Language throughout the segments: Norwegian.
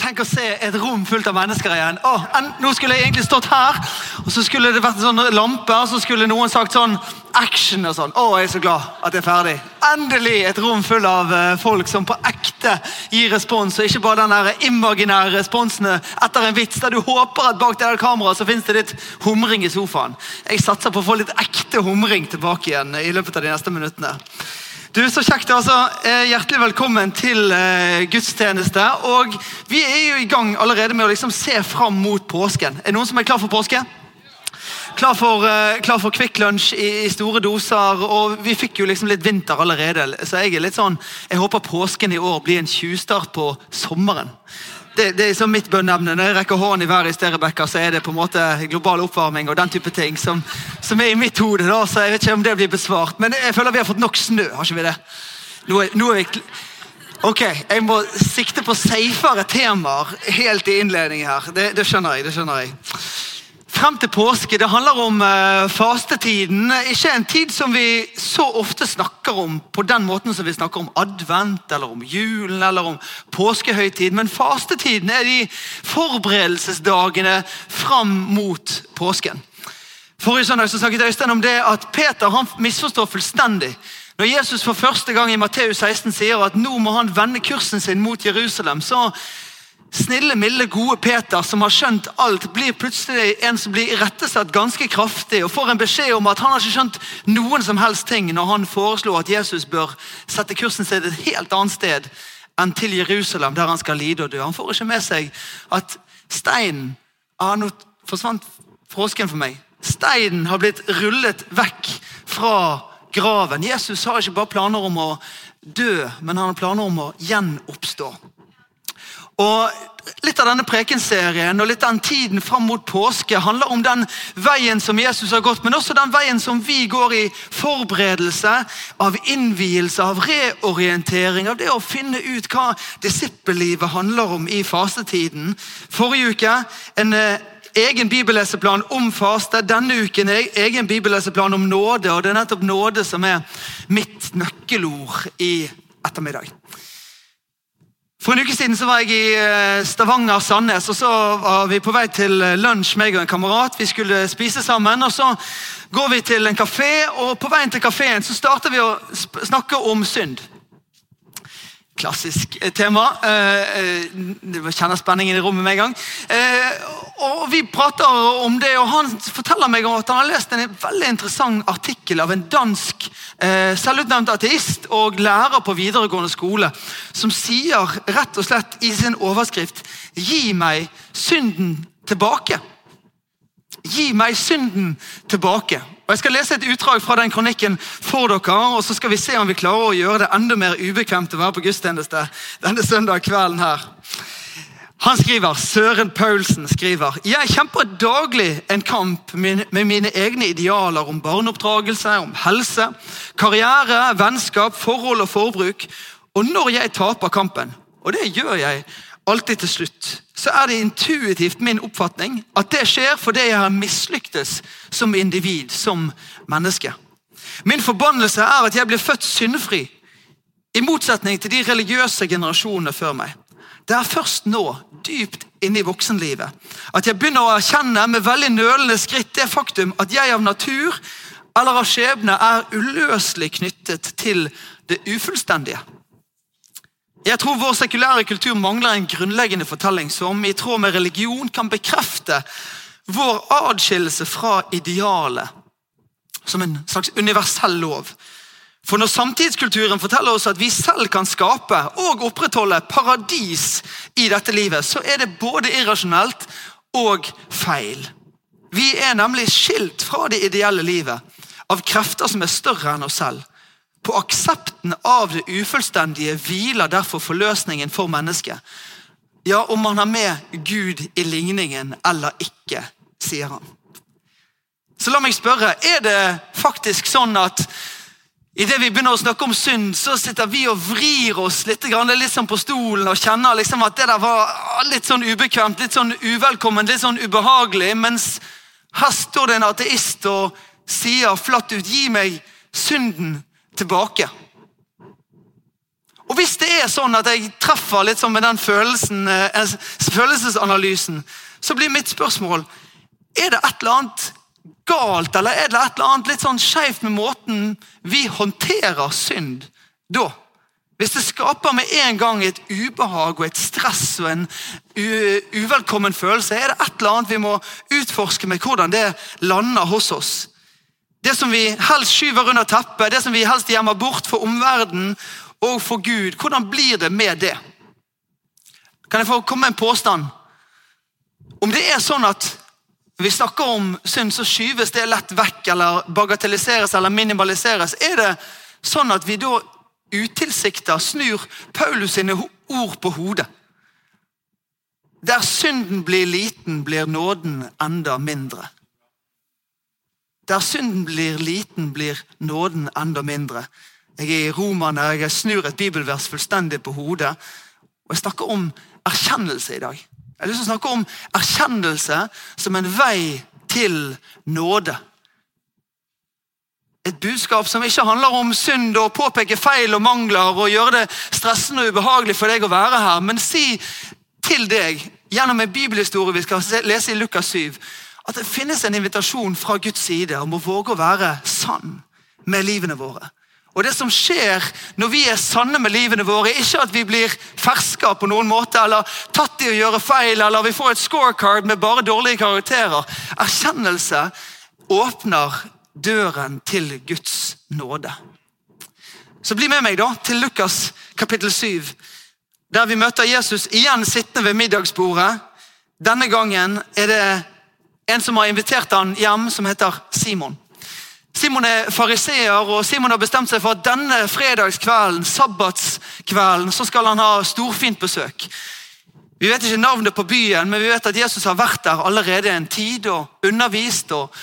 Tenk å se et rom fullt av mennesker igjen. En, nå skulle jeg egentlig stått her, og så skulle det vært en sånn lampe, og så skulle noen sagt sånn action og sånn. å jeg er så glad at det er ferdig. Endelig et rom full av eh, folk som på ekte gir respons, og ikke bare den imaginære responsen etter en vits der du håper at bak det der kameraet så finnes det litt humring i sofaen. Jeg satser på å få litt ekte humring tilbake igjen i løpet av de neste minuttene. Du, Så kjekt. altså. Eh, hjertelig velkommen til eh, gudstjeneste. Og Vi er jo i gang allerede med å liksom se fram mot påsken. Er det noen som er klar for påske? Klar for, uh, klar for Kvikk Lunsj i, i, store doser. og Vi fikk jo liksom litt vinter allerede. Så jeg er litt sånn, jeg håper påsken i år blir en tjuvstart på sommeren det, det er som mitt bønneemne. Når jeg rekker hånden i været i Sterebekka, så er det på en måte global oppvarming og den type ting som, som er i mitt hode. da, så jeg vet ikke om det blir besvart. Men jeg føler vi har fått nok snø. har ikke vi det? Nå er, nå er vi... Ok, Jeg må sikte på safere temaer helt i innledningen her. Det, det skjønner jeg. det skjønner jeg. Frem til påske det handler om uh, fastetiden. Ikke en tid som vi så ofte snakker om på den måten som vi snakker om advent, eller om julen eller om påskehøytid. Men fastetiden er de forberedelsesdagene fram mot påsken. Forrige søndag så snakket Øystein om det at Peter han misforstår fullstendig. Når Jesus for første gang i Matteus 16 sier at nå må han vende kursen sin mot Jerusalem, så snille, milde, gode Peter, som har skjønt alt, blir plutselig en som blir irettesatt ganske kraftig og får en beskjed om at han har ikke skjønt noen som helst ting når han foreslo at Jesus bør sette kursen sin et helt annet sted enn til Jerusalem, der han skal lide og dø. Han får ikke med seg at steinen ah, Nå forsvant frosken for meg. Steinen har blitt rullet vekk fra graven. Jesus har ikke bare planer om å dø, men han har planer om å gjenoppstå. Og Litt av denne prekenserien og litt av den tiden fram mot påske handler om den veien som Jesus har gått, men også den veien som vi går i forberedelse, av innvielse, av reorientering, av det å finne ut hva disippellivet handler om i fastetiden. Forrige uke en eh, egen bibelleseplan om faste. Denne uken en egen bibelleseplan om nåde, og det er nettopp nåde som er mitt nøkkelord i ettermiddag. For en uke siden så var jeg i eh, Stavanger-Sandnes, og så var vi på vei til lunsj, meg og en kamerat. Vi skulle spise sammen, og så går vi til en kafé, og på veien til kafeen starter vi å snakke om synd. Klassisk eh, tema. Det eh, jeg kjenner spenningen i rommet med en gang. Og Vi prater om det, og han forteller meg at han har lest en veldig interessant artikkel av en dansk selvutnevnt ateist og lærer på videregående skole, som sier rett og slett i sin overskrift 'Gi meg synden tilbake'. Gi meg synden tilbake. Og Jeg skal lese et utdrag fra den kronikken for dere, og så skal vi se om vi klarer å gjøre det enda mer ubekvemt å være på gudstjeneste denne søndag kvelden her. Han skriver, Søren Paulsen skriver jeg kjemper daglig en kamp med mine egne idealer om barneoppdragelse, om helse, karriere, vennskap, forhold og forbruk. Og når jeg taper kampen, og det gjør jeg alltid til slutt, så er det intuitivt min oppfatning at det skjer fordi jeg har mislyktes som individ, som menneske. Min forbannelse er at jeg blir født syndfri, i motsetning til de religiøse generasjonene før meg. Det er først nå, dypt inne i voksenlivet, at jeg begynner å erkjenne med veldig nølende skritt det faktum at jeg av natur eller av skjebne er uløselig knyttet til det ufullstendige. Jeg tror vår sekulære kultur mangler en grunnleggende fortelling som i tråd med religion kan bekrefte vår adskillelse fra idealet som en slags universell lov. For når samtidskulturen forteller oss at vi selv kan skape og opprettholde paradis i dette livet, så er det både irrasjonelt og feil. Vi er nemlig skilt fra det ideelle livet av krefter som er større enn oss selv. På aksepten av det ufullstendige hviler derfor forløsningen for mennesket. Ja, om man har med Gud i ligningen eller ikke, sier han. Så la meg spørre, er det faktisk sånn at Idet vi begynner å snakke om synd, så sitter vi og vrir oss litt, litt på stolen og kjenner liksom at det der var litt sånn ubekvemt, litt sånn uvelkommen, litt sånn ubehagelig. Mens her står det en ateist og sier flatt ut 'gi meg synden tilbake'. Og Hvis det er sånn at jeg treffer litt sånn med den følelsen, eh, følelsesanalysen, så blir mitt spørsmål er det et eller annet galt, eller er det et eller annet litt sånn skeivt med måten vi håndterer synd da? Hvis det skaper med en gang et ubehag og et stress og en uvelkommen følelse, er det et eller annet vi må utforske med hvordan det lander hos oss. Det som vi helst skyver under teppet, det som vi helst gjemmer bort for omverdenen og for Gud. Hvordan blir det med det? Kan jeg få komme med en påstand? Om det er sånn at vi snakker om synd, så skyves det lett vekk eller bagatelliseres eller minimaliseres. Er det sånn at vi da utilsikta snur Paulus sine ord på hodet? Der synden blir liten, blir nåden enda mindre. Der synden blir liten, blir nåden enda mindre. Jeg er i Romerne, jeg snur et bibelvers fullstendig på hodet. Og jeg snakker om erkjennelse i dag. Jeg har lyst til å snakke om erkjennelse som en vei til nåde. Et budskap som ikke handler om synd og påpeke feil og mangler og gjøre det stressende og ubehagelig for deg å være her, men si til deg gjennom en bibelhistorie vi skal lese i Lukas 7, at det finnes en invitasjon fra Guds side om å våge å være sann med livene våre. Og Det som skjer når vi er sanne med livene våre, ikke at vi blir ferska på noen måte, eller tatt i å gjøre feil, eller vi får et scorecard med bare dårlige karakterer. Erkjennelse åpner døren til Guds nåde. Så bli med meg da til Lukas kapittel 7, der vi møter Jesus igjen sittende ved middagsbordet. Denne gangen er det en som har invitert han hjem, som heter Simon. Simon er fariseer, og Simon har bestemt seg for at denne fredagskvelden, sabbatskvelden, så skal han ha storfint besøk. Vi vet ikke navnet på byen, men vi vet at Jesus har vært der allerede en tid og undervist og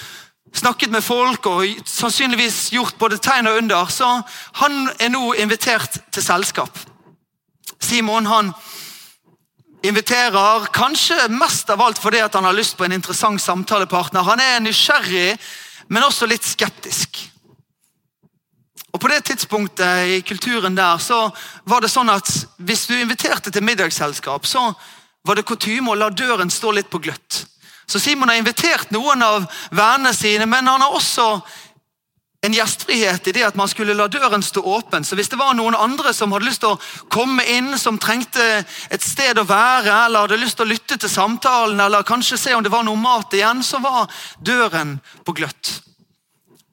snakket med folk og sannsynligvis gjort både tegn og under. Så han er nå invitert til selskap. Simon han inviterer kanskje mest av alt fordi han har lyst på en interessant samtalepartner. Han er nysgjerrig men også litt skeptisk. Og På det tidspunktet i kulturen der så var det sånn at hvis du inviterte til middagsselskap, så var det kutyme å la døren stå litt på gløtt. Så Simon har invitert noen av vennene sine, men han har også en gjestfrihet i det at man skulle la døren stå åpen. Så hvis det var noen andre som hadde lyst til å komme inn, som trengte et sted å være, eller hadde lyst til å lytte til samtalen, eller kanskje se om det var noe mat igjen, så var døren på gløtt.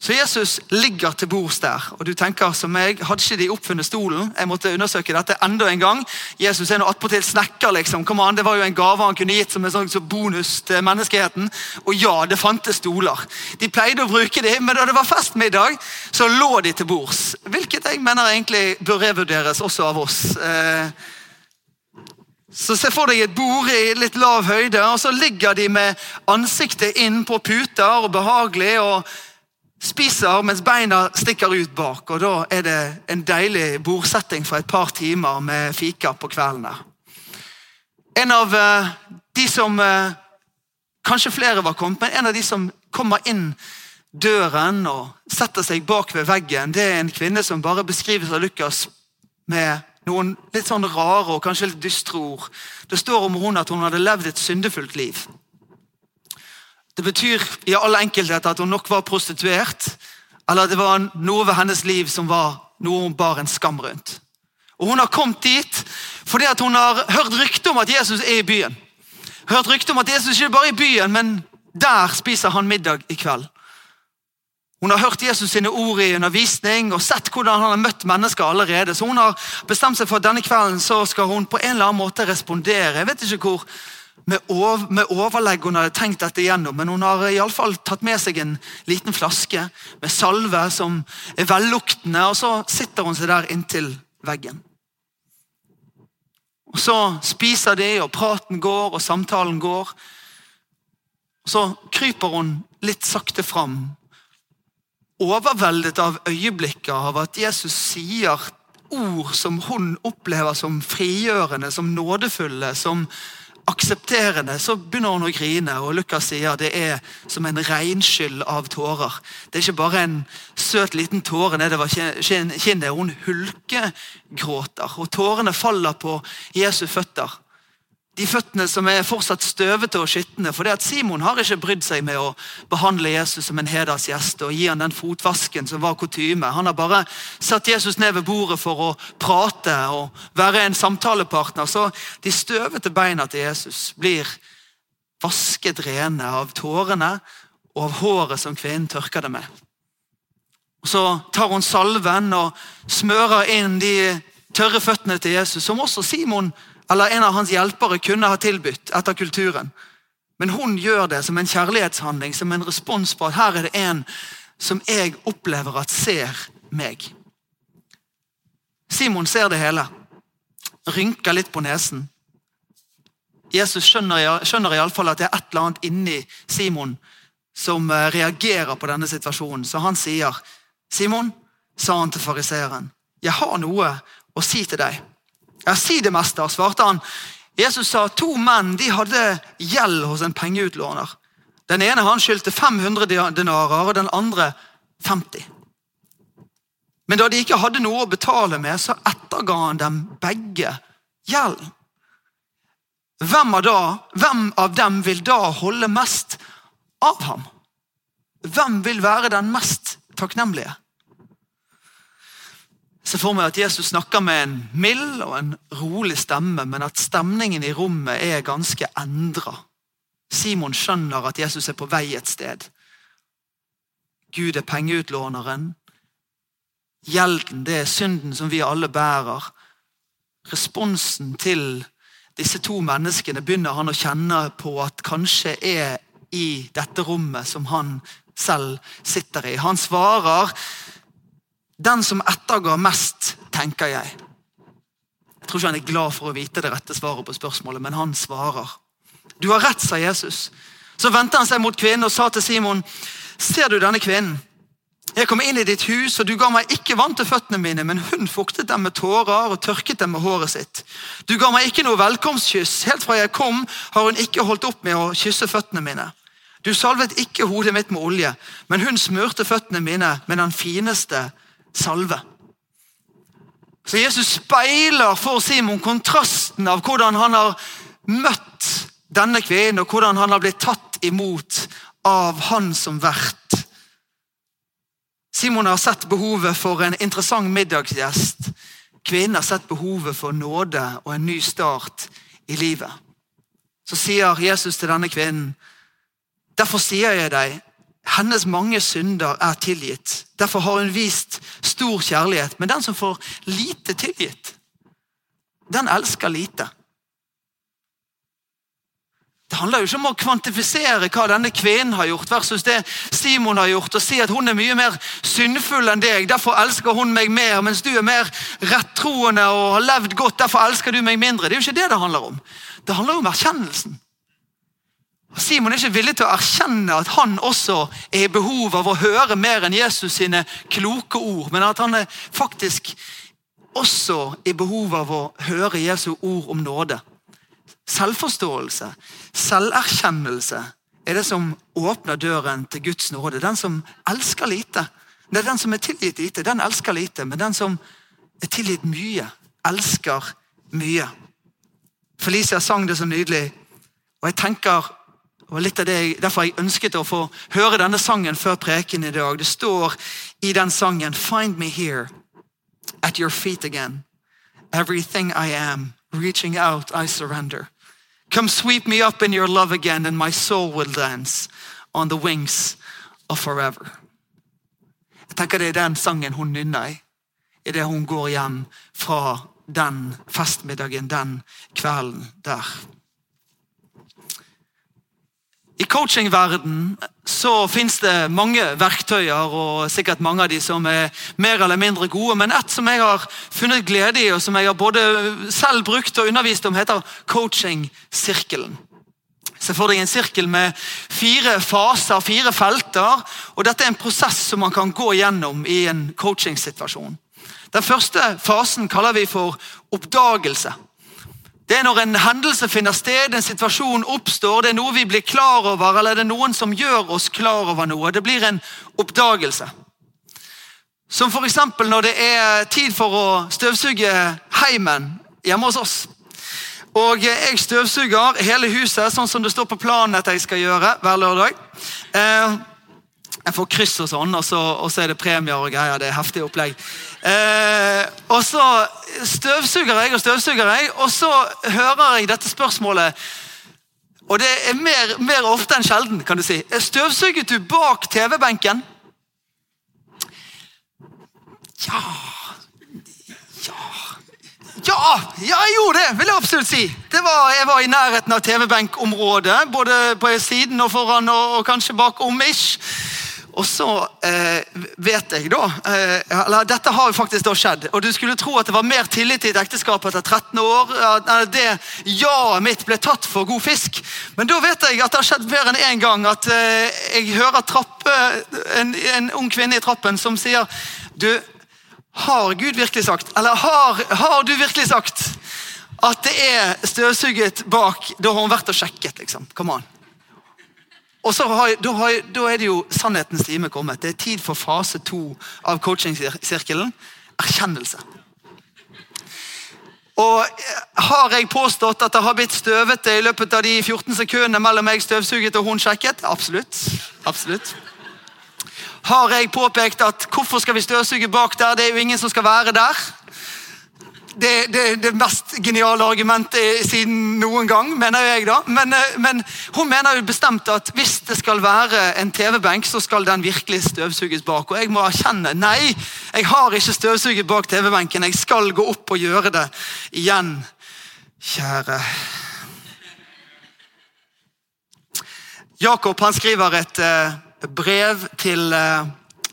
Så Jesus ligger til bords der, og du tenker som meg, hadde ikke de oppfunnet stolen? Jeg måtte undersøke dette enda en gang. Jesus er nå attpåtil snekker, liksom. Kom an, Det var jo en gave han kunne gitt som en sånn bonus til menneskeheten. Og ja, det fantes stoler. De pleide å bruke dem, men da det var festmiddag, så lå de til bords. Hvilket jeg mener egentlig bør revurderes også av oss. Eh, så Se for deg et bord i litt lav høyde, og så ligger de med ansiktet inn på puter og behagelig. og spiser mens beina stikker ut bak. og Da er det en deilig bordsetting for et par timer med fika på kveldene. En av eh, de som eh, Kanskje flere var kommet, men en av de som kommer inn døren og setter seg bak ved veggen, det er en kvinne som bare beskrives av Lukas med noen litt sånn rare og kanskje litt dystre ord. Det står om hun at hun hadde levd et syndefullt liv. Det betyr i all enkelthet at hun nok var prostituert, eller det var noe ved hennes liv som var noe hun bar en skam rundt. Og Hun har kommet dit fordi at hun har hørt rykte om at Jesus er i byen. Hørt rykte om at Jesus ikke bare er i byen, men der spiser han middag i kveld. Hun har hørt Jesus sine ord i undervisning og sett hvordan han har møtt mennesker allerede. Så hun har bestemt seg for at denne kvelden så skal hun på en eller annen måte respondere. Jeg vet ikke hvor med, ov med overlegg hun hadde tenkt dette igjennom, men hun har i alle fall tatt med seg en liten flaske med salve som er velluktende, og så sitter hun seg der inntil veggen. Og Så spiser de, og praten går, og samtalen går. Og Så kryper hun litt sakte fram, overveldet av øyeblikket av at Jesus sier ord som hun opplever som frigjørende, som nådefulle, som aksepterende, så begynner hun å grine. og Lukas sier det er som en regnskyll av tårer. Det er ikke bare en søt liten tåre nedover kinnet. Hun hulkegråter, og tårene faller på Jesu føtter de føttene som er fortsatt støvete og skitne. For det at Simon har ikke brydd seg med å behandle Jesus som en hedersgjest og gi han den fotvasken som var kutyme. Han har bare satt Jesus ned ved bordet for å prate og være en samtalepartner. Så de støvete beina til Jesus blir vasket rene av tårene og av håret som kvinnen tørker det med. Og Så tar hun salven og smører inn de tørre føttene til Jesus, som også Simon gjør eller en av hans hjelpere kunne ha tilbudt etter kulturen. Men hun gjør det som en kjærlighetshandling, som en respons på at her er det en som jeg opplever at ser meg. Simon ser det hele, rynker litt på nesen. Jesus skjønner, skjønner iallfall at det er et eller annet inni Simon som eh, reagerer på denne situasjonen. Så han sier, 'Simon', sa han til fariseeren, 'jeg har noe å si til deg.' Ja, si det, mester, svarte han. Jesus sa to menn de hadde gjeld hos en pengeutlåner. Den ene han skyldte 500 denarer, og den andre 50. Men da de ikke hadde noe å betale med, så etterga han dem begge gjelden. Hvem hvem av dem vil da holde mest av ham? Hvem vil være den mest takknemlige? Ser for meg at Jesus snakker med en mild og en rolig stemme, men at stemningen i rommet er ganske endra. Simon skjønner at Jesus er på vei et sted. Gud er pengeutlåneren. Gjelden, det er synden som vi alle bærer. Responsen til disse to menneskene begynner han å kjenne på at kanskje er i dette rommet som han selv sitter i. Han svarer den som ettergår mest, tenker jeg. Jeg tror ikke han er glad for å vite det rette svaret på spørsmålet, men han svarer. Du har rett, sa Jesus. Så vendte han seg mot kvinnen og sa til Simon, ser du denne kvinnen? Jeg kom inn i ditt hus, og du ga meg ikke vann til føttene mine, men hun fuktet dem med tårer og tørket dem med håret sitt. Du ga meg ikke noe velkomstkyss. Helt fra jeg kom, har hun ikke holdt opp med å kysse føttene mine. Du salvet ikke hodet mitt med olje, men hun smurte føttene mine med den fineste salve. Så Jesus speiler for Simon kontrasten av hvordan han har møtt denne kvinnen, og hvordan han har blitt tatt imot av han som vert. Simon har sett behovet for en interessant middagsgjest. Kvinnen har sett behovet for nåde og en ny start i livet. Så sier Jesus til denne kvinnen, derfor sier jeg deg, hennes mange synder er tilgitt. Derfor har hun vist stor kjærlighet. Men den som får lite tilgitt, den elsker lite. Det handler jo ikke om å kvantifisere hva denne kvinnen har gjort, versus det Simon har gjort, og si at hun er mye mer syndfull enn deg. Derfor elsker hun meg mer, mens du er mer rettroende og har levd godt. Derfor elsker du meg mindre. Det er jo ikke det det handler om. Det handler om erkjennelsen. Simon er ikke villig til å erkjenne at han også er i behov av å høre mer enn Jesus sine kloke ord, men at han er faktisk også i behov av å høre Jesu ord om nåde. Selvforståelse, selverkjennelse er det som åpner døren til Guds nåde. Den som elsker lite. Det er den som er tilgitt lite, den elsker lite. Men den som er tilgitt mye, elsker mye. Felicia sang det så nydelig, og jeg tenker og litt av det, Derfor jeg ønsket å få høre denne sangen før preken i dag. Det står i den sangen Find me here, at your feet again. Everything I am, reaching out, I surrender. Come sweep me up in your love again, and my soul will dance on the wings of forever. Jeg tenker Det er den sangen hun nynner i idet hun går hjem fra den festmiddagen den kvelden der. I coachingverden så fins det mange verktøyer, og sikkert mange av de som er mer eller mindre gode. Men ett som jeg har funnet glede i, og som jeg har både selv brukt og undervist om, heter coaching-sirkelen. Se for deg en sirkel med fire faser, fire felter. og Dette er en prosess som man kan gå gjennom i en coachingsituasjon. Den første fasen kaller vi for oppdagelse. Det er når en hendelse finner sted, en situasjon oppstår, det er noe vi blir klar over, eller det er noen som gjør oss klar over noe. Det blir en oppdagelse. Som f.eks. når det er tid for å støvsuge heimen hjemme hos oss. Og jeg støvsuger hele huset, sånn som det står på planen at jeg skal gjøre hver lørdag. Eh, jeg får kryss og sånn, og så, og så, er det premier og greier. Det er heftig opplegg. Eh, og så støvsuger jeg og støvsuger jeg, og så hører jeg dette spørsmålet. Og det er mer, mer ofte enn sjelden, kan du si. Støvsuget du bak TV-benken? Ja Ja Ja, ja, jeg gjorde det, vil jeg absolutt si. Var, jeg var i nærheten av TV-benkområdet. Både på siden og foran og, og kanskje bakom. ish. Og så eh, vet jeg da eh, eller Dette har jo faktisk da skjedd. Og du skulle tro at det var mer tillit til et ekteskap etter 13 år. At det ja-et mitt ble tatt for god fisk. Men da vet jeg at det har skjedd mer enn én gang at eh, jeg hører trappe, en, en, ung kvinne i trappen som sier Du, har Gud virkelig sagt, eller har, har du virkelig sagt at det er støvsuget bak Da har hun vært og sjekket, liksom. Come on. Og så har, da, har, da, er det jo sannhetens time kommet. Det er tid for fase to av coachingsirkelen. Erkjennelse. Og eh, Har jeg påstått at det har blitt støvete i løpet av de 14 sekundene mellom jeg støvsuget og hun sjekket? Absolutt. Absolutt. Har jeg påpekt at hvorfor skal vi støvsuge bak der? Det er jo ingen som skal være der det, det, det, mest geniale argumentet siden noen gang, mener jeg da. Men, eh, men, hun mener jo bestemt at hvis det skal være en TV-benk, så skal den virkelig støvsuges bak. Og jeg må erkjenne nei, jeg har ikke støvsuget bak TV-benken. Jeg skal gå opp og gjøre det igjen. Kjære Jakob han skriver et uh, brev til uh,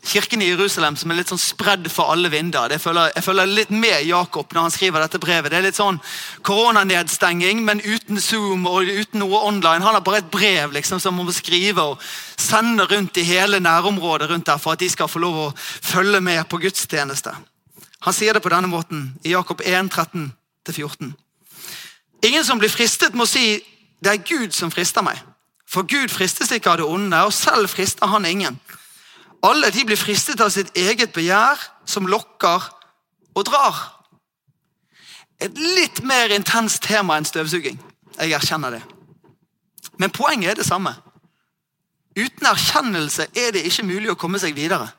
kirken i Jerusalem som er litt sånn spredd for alle vinder. Jeg følger, jeg føler litt med Jakob når han skriver dette brevet. Det er litt sånn koronanedstenging, men uten Zoom og uten noe online. Han har bare et brev liksom, som han må skrive og sende rundt i hele nærområdet rundt der for at de skal få lov å følge med på gudstjeneste. Han sier det på denne måten i Jakob 1, 13-14. Ingen som blir fristet, må si det er Gud som frister meg. For Gud fristes ikke av det onde, og selv frister han ingen. Alle de blir fristet av sitt eget begjær, som lokker og drar. Et litt mer intenst tema enn støvsuging. Jeg erkjenner det. Men poenget er det samme. Uten erkjennelse er det ikke mulig å komme seg videre.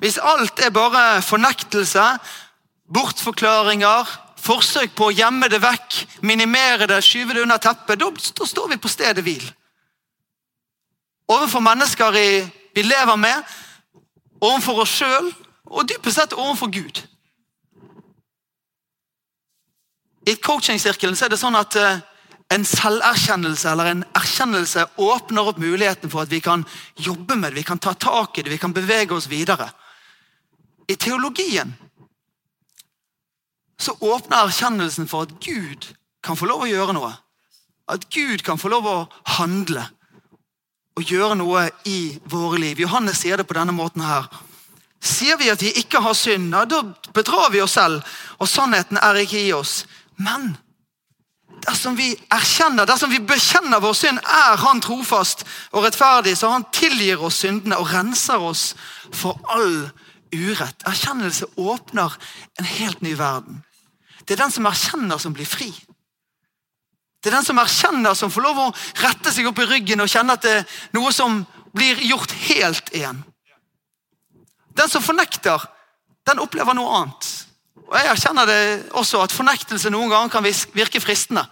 Hvis alt er bare fornektelse, bortforklaringer, forsøk på å gjemme det vekk, minimere det, skyve det under teppet, da står vi på stedet hvil. Overfor mennesker i vi lever med, overfor oss sjøl og dypest sett overfor Gud. I coachingsirkelen er det sånn at eh, en selverkjennelse eller en erkjennelse åpner opp muligheten for at vi kan jobbe med det, vi kan ta tak i det, vi kan bevege oss videre. I teologien så åpner erkjennelsen for at Gud kan få lov å gjøre noe. At Gud kan få lov å handle å gjøre noe i våre liv. Johannes sier det på denne måten her. Sier vi at vi ikke har synd, da bedrar vi oss selv, og sannheten er ikke i oss. Men dersom vi erkjenner, dersom vi bekjenner vår synd, er Han trofast og rettferdig, så Han tilgir oss syndene og renser oss for all urett. Erkjennelse åpner en helt ny verden. Det er den som erkjenner, som blir fri. Det er den som erkjenner, som får lov å rette seg opp i ryggen og kjenne at det er noe som blir gjort helt igjen. Den som fornekter, den opplever noe annet. Og Jeg erkjenner det også at fornektelse noen ganger kan virke fristende.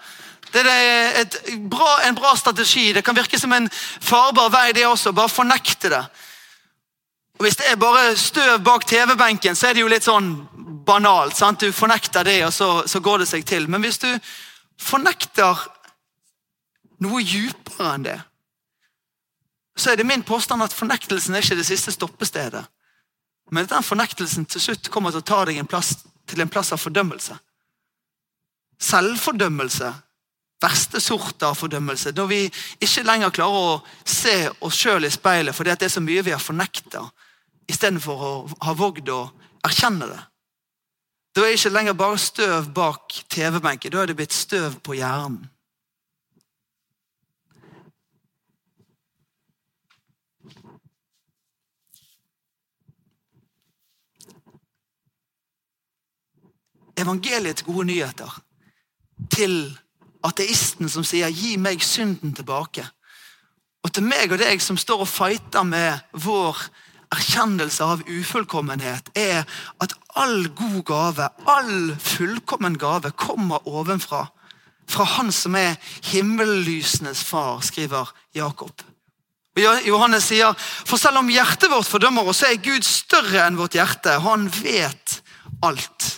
Det er bra, en bra strategi. Det kan virke som en farbar vei, det også. Bare fornekte det. Og Hvis det er bare støv bak TV-benken, så er det jo litt sånn banalt. sant? Du fornekter det, og så, så går det seg til. Men hvis du fornekter noe djupere enn det, så er det min påstand at fornektelsen er ikke det siste stoppestedet. Men den fornektelsen til slutt kommer til å ta deg en plass, til en plass av fordømmelse. Selvfordømmelse. Verste sort av fordømmelse. Når vi ikke lenger klarer å se oss sjøl i speilet fordi det er så mye vi har fornekta, istedenfor å ha vågd å erkjenne det. Det ikke lenger bare støv bak TV-benken, da er det blitt støv på hjernen. evangeliets gode nyheter til ateisten som sier 'gi meg synden tilbake'. Og til meg og deg som står og fighter med vår erkjennelse av ufullkommenhet, er at all god gave, all fullkommen gave, kommer ovenfra. Fra Han som er himmellysenes far, skriver Jakob. Johannes sier, for selv om hjertet vårt fordømmer oss, så er Gud større enn vårt hjerte. Han vet alt.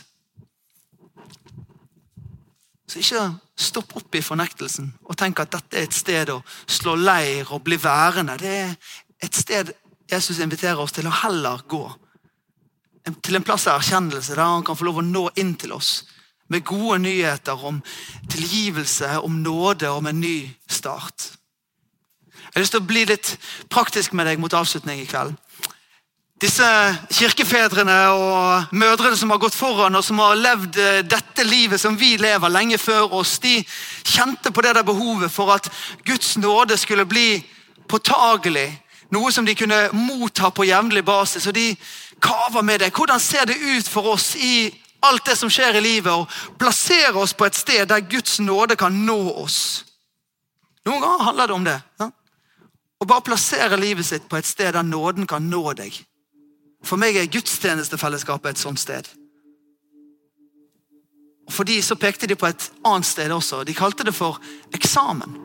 Så ikke stopp opp i fornektelsen og tenk at dette er et sted å slå leir og bli værende. Det er et sted Jesus inviterer oss til å heller gå. Til en plass av erkjennelse der han kan få lov å nå inn til oss med gode nyheter om tilgivelse, om nåde, om en ny start. Jeg har lyst til å bli litt praktisk med deg mot avslutning i kveld. Disse kirkefedrene og mødrene som har gått foran og som har levd eh, dette livet som vi lever lenge før oss, de kjente på det der behovet for at Guds nåde skulle bli påtagelig. Noe som de kunne motta på jevnlig basis. og De kaver med det. Hvordan ser det ut for oss i alt det som skjer i livet, og plassere oss på et sted der Guds nåde kan nå oss? Noen ganger handler det om det. Ja? Å bare plassere livet sitt på et sted der nåden kan nå deg. For meg er gudstjenestefellesskapet et sånt sted. Og For de så pekte de på et annet sted også. De kalte det for eksamen.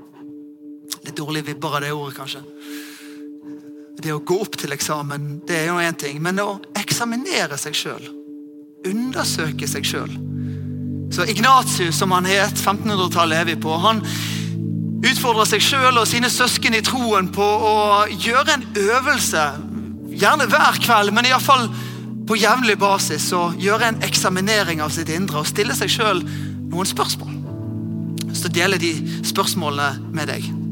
Litt dårlig vibber av det ordet, kanskje. Det å gå opp til eksamen det er jo én ting, men å eksaminere seg sjøl, undersøke seg sjøl Så Ignatius, som han het, 1500-tallet er vi på, han utfordrer seg sjøl og sine søsken i troen på å gjøre en øvelse gjerne hver kveld, men iallfall på jevnlig basis, å gjøre en eksaminering av sitt indre og stille seg sjøl noen spørsmål. Så deler de spørsmålene med deg.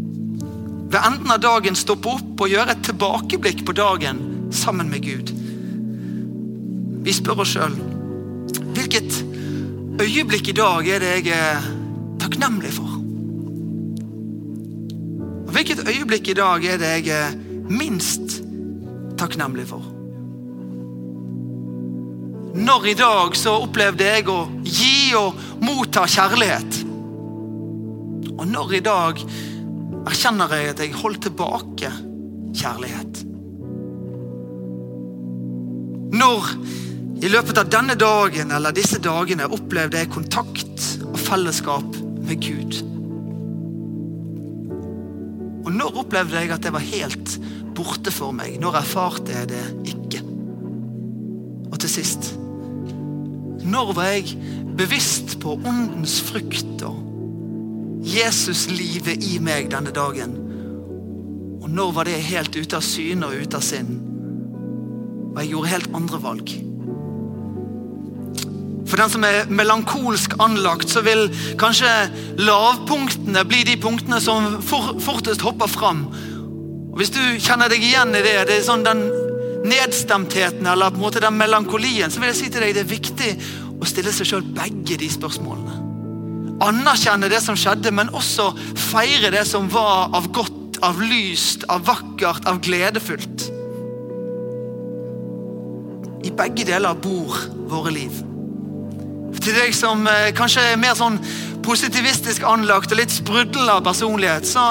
Ved enden av dagen stoppe opp og gjøre et tilbakeblikk på dagen sammen med Gud. Vi spør oss sjøl hvilket øyeblikk i dag er det jeg er takknemlig for? Og hvilket øyeblikk i dag er det jeg er minst takknemlig for. Når i dag så opplevde jeg å gi og motta kjærlighet? Og når i dag erkjenner jeg at jeg holdt tilbake kjærlighet? Når i løpet av denne dagen eller disse dagene opplevde jeg kontakt og fellesskap med Gud? Og når opplevde jeg at det var helt borte for meg. Når erfarte jeg det ikke? Og til sist Når var jeg bevisst på åndens frukt og Jesuslivet i meg denne dagen? Og når var det helt ute av syne og ute av sinn? Og jeg gjorde helt andre valg. For den som er melankolsk anlagt, så vil kanskje lavpunktene bli de punktene som fortest hopper fram. Og Hvis du kjenner deg igjen i det, det er sånn den nedstemtheten eller på en måte den melankolien, så vil jeg si til deg det er viktig å stille seg sjøl begge de spørsmålene. Anerkjenne det som skjedde, men også feire det som var av godt, av lyst, av vakkert, av gledefullt. I begge deler bor våre liv. Til deg som eh, kanskje er mer sånn positivistisk anlagt og litt sprudlende personlighet, så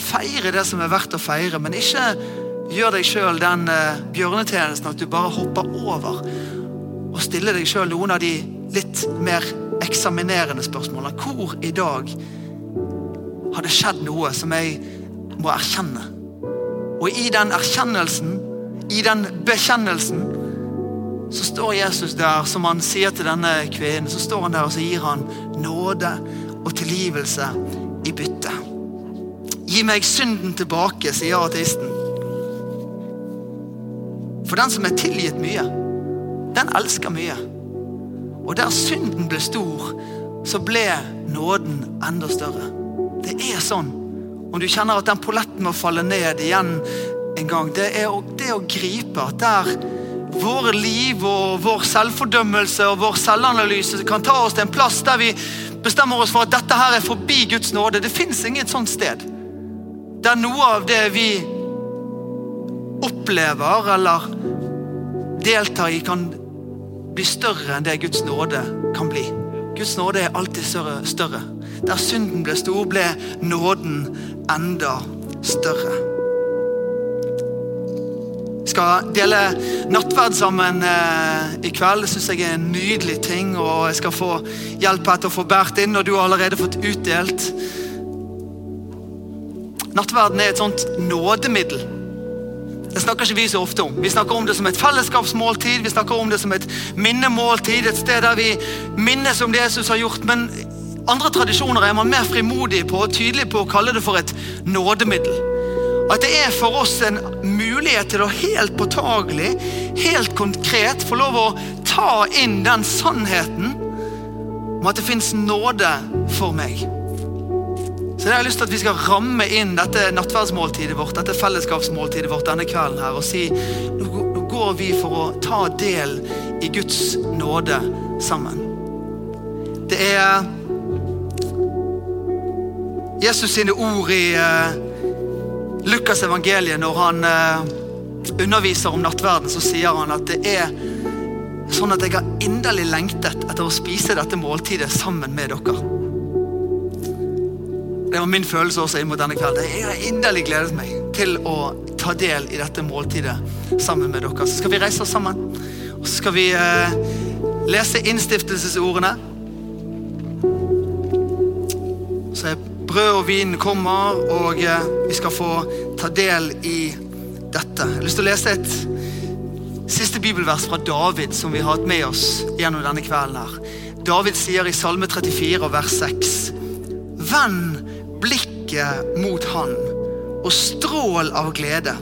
Feire det som er verdt å feire, men ikke gjør deg sjøl den uh, bjørnetjenesten at du bare hopper over og stiller deg sjøl noen av de litt mer eksaminerende spørsmålene. Hvor i dag har det skjedd noe som jeg må erkjenne? Og i den erkjennelsen, i den bekjennelsen, så står Jesus der, som han sier til denne kvinnen. Så står han der og så gir han nåde og tilgivelse i bytte Gi meg synden tilbake, sier ateisten. For den som er tilgitt mye, den elsker mye. Og der synden ble stor, så ble nåden enda større. Det er sånn. Om du kjenner at den polletten må falle ned igjen en gang, det er det å gripe at der våre liv og vår selvfordømmelse og vår selvanalyse kan ta oss til en plass der vi bestemmer oss for at dette her er forbi Guds nåde. Det fins inget sånt sted der noe av det vi opplever eller deltar i, kan bli større enn det Guds nåde kan bli. Guds nåde er alltid større. Der synden ble stor, ble nåden enda større. Vi skal dele nattverd sammen eh, i kveld. Det syns jeg er en nydelig ting. Og jeg skal få hjelp etter å få båret inn, og du har allerede fått utdelt. Nattverden er et sånt nådemiddel. Snakker ikke vi så ofte om. Vi snakker om det som et fellesskapsmåltid, vi snakker om det som et minnemåltid, et sted der vi minnes om det Jesus har gjort. Men andre tradisjoner er man mer frimodig på og tydelig på å kalle det for et nådemiddel. At det er for oss en mulighet til å helt påtagelig, helt konkret få lov å ta inn den sannheten om at det fins nåde for meg. Så jeg har lyst til at vi skal ramme inn dette nattverdsmåltidet vårt dette fellesskapsmåltidet vårt denne kvelden her og si nå går vi for å ta del i Guds nåde sammen. Det er Jesus sine ord i uh, Lukas evangeliet når han uh, underviser om nattverden, så sier han at det er sånn at jeg har inderlig lengtet etter å spise dette måltidet sammen med dere. Det var min følelse også inn mot denne kvelden. Jeg har inderlig gledet meg til å ta del i dette måltidet sammen med dere. Så skal vi reise oss sammen, og så skal vi eh, lese innstiftelsesordene. Så brød og vin kommer, og eh, vi skal få ta del i dette. Jeg har lyst til å lese et siste bibelvers fra David som vi har hatt med oss gjennom denne kvelden. her. David sier i Salme 34 vers 6.: Vend blikket mot Han og strål av glede,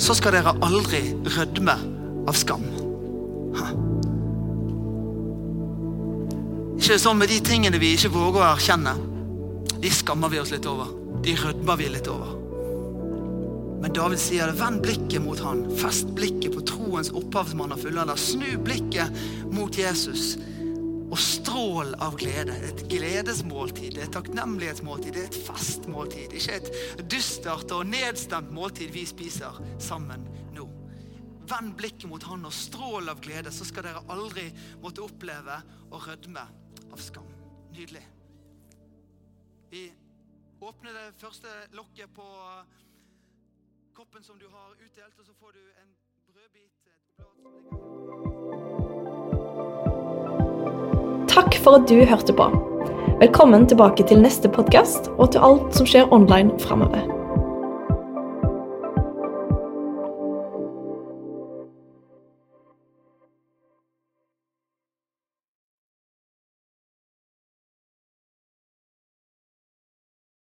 så skal dere aldri rødme av skam. Ikke sånn med de tingene vi ikke våger å erkjenne. De skammer vi oss litt over. De rødmer vi litt over. Men David sier det. Vend blikket mot han. Fest blikket på troens opphavsmann og fullender. Snu blikket mot Jesus og strål av glede. Et gledesmåltid, et takknemlighetsmåltid, et festmåltid. Ikke et dystert og nedstemt måltid vi spiser sammen nå. Vend blikket mot Han og strål av glede, så skal dere aldri måtte oppleve å rødme av skam. Nydelig. Vi åpner det første lokket på koppen som du har utdelt, og så får du en brødbit. et blad som ligger Takk for at du hørte på. Velkommen tilbake til neste podkast og til alt som skjer online framover.